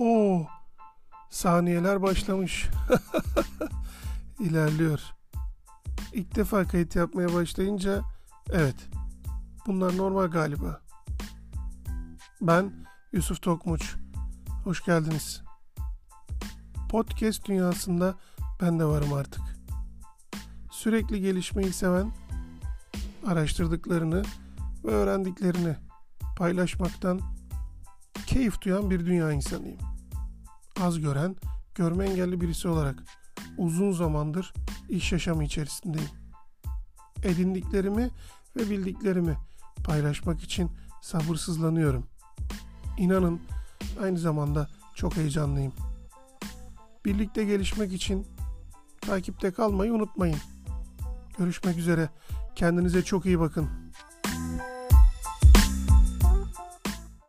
Oo, saniyeler başlamış. İlerliyor. İlk defa kayıt yapmaya başlayınca evet bunlar normal galiba. Ben Yusuf Tokmuç. Hoş geldiniz. Podcast dünyasında ben de varım artık. Sürekli gelişmeyi seven, araştırdıklarını ve öğrendiklerini paylaşmaktan keyif duyan bir dünya insanıyım. Az gören, görme engelli birisi olarak uzun zamandır iş yaşamı içerisindeyim. Edindiklerimi ve bildiklerimi paylaşmak için sabırsızlanıyorum. İnanın aynı zamanda çok heyecanlıyım. Birlikte gelişmek için takipte kalmayı unutmayın. Görüşmek üzere. Kendinize çok iyi bakın.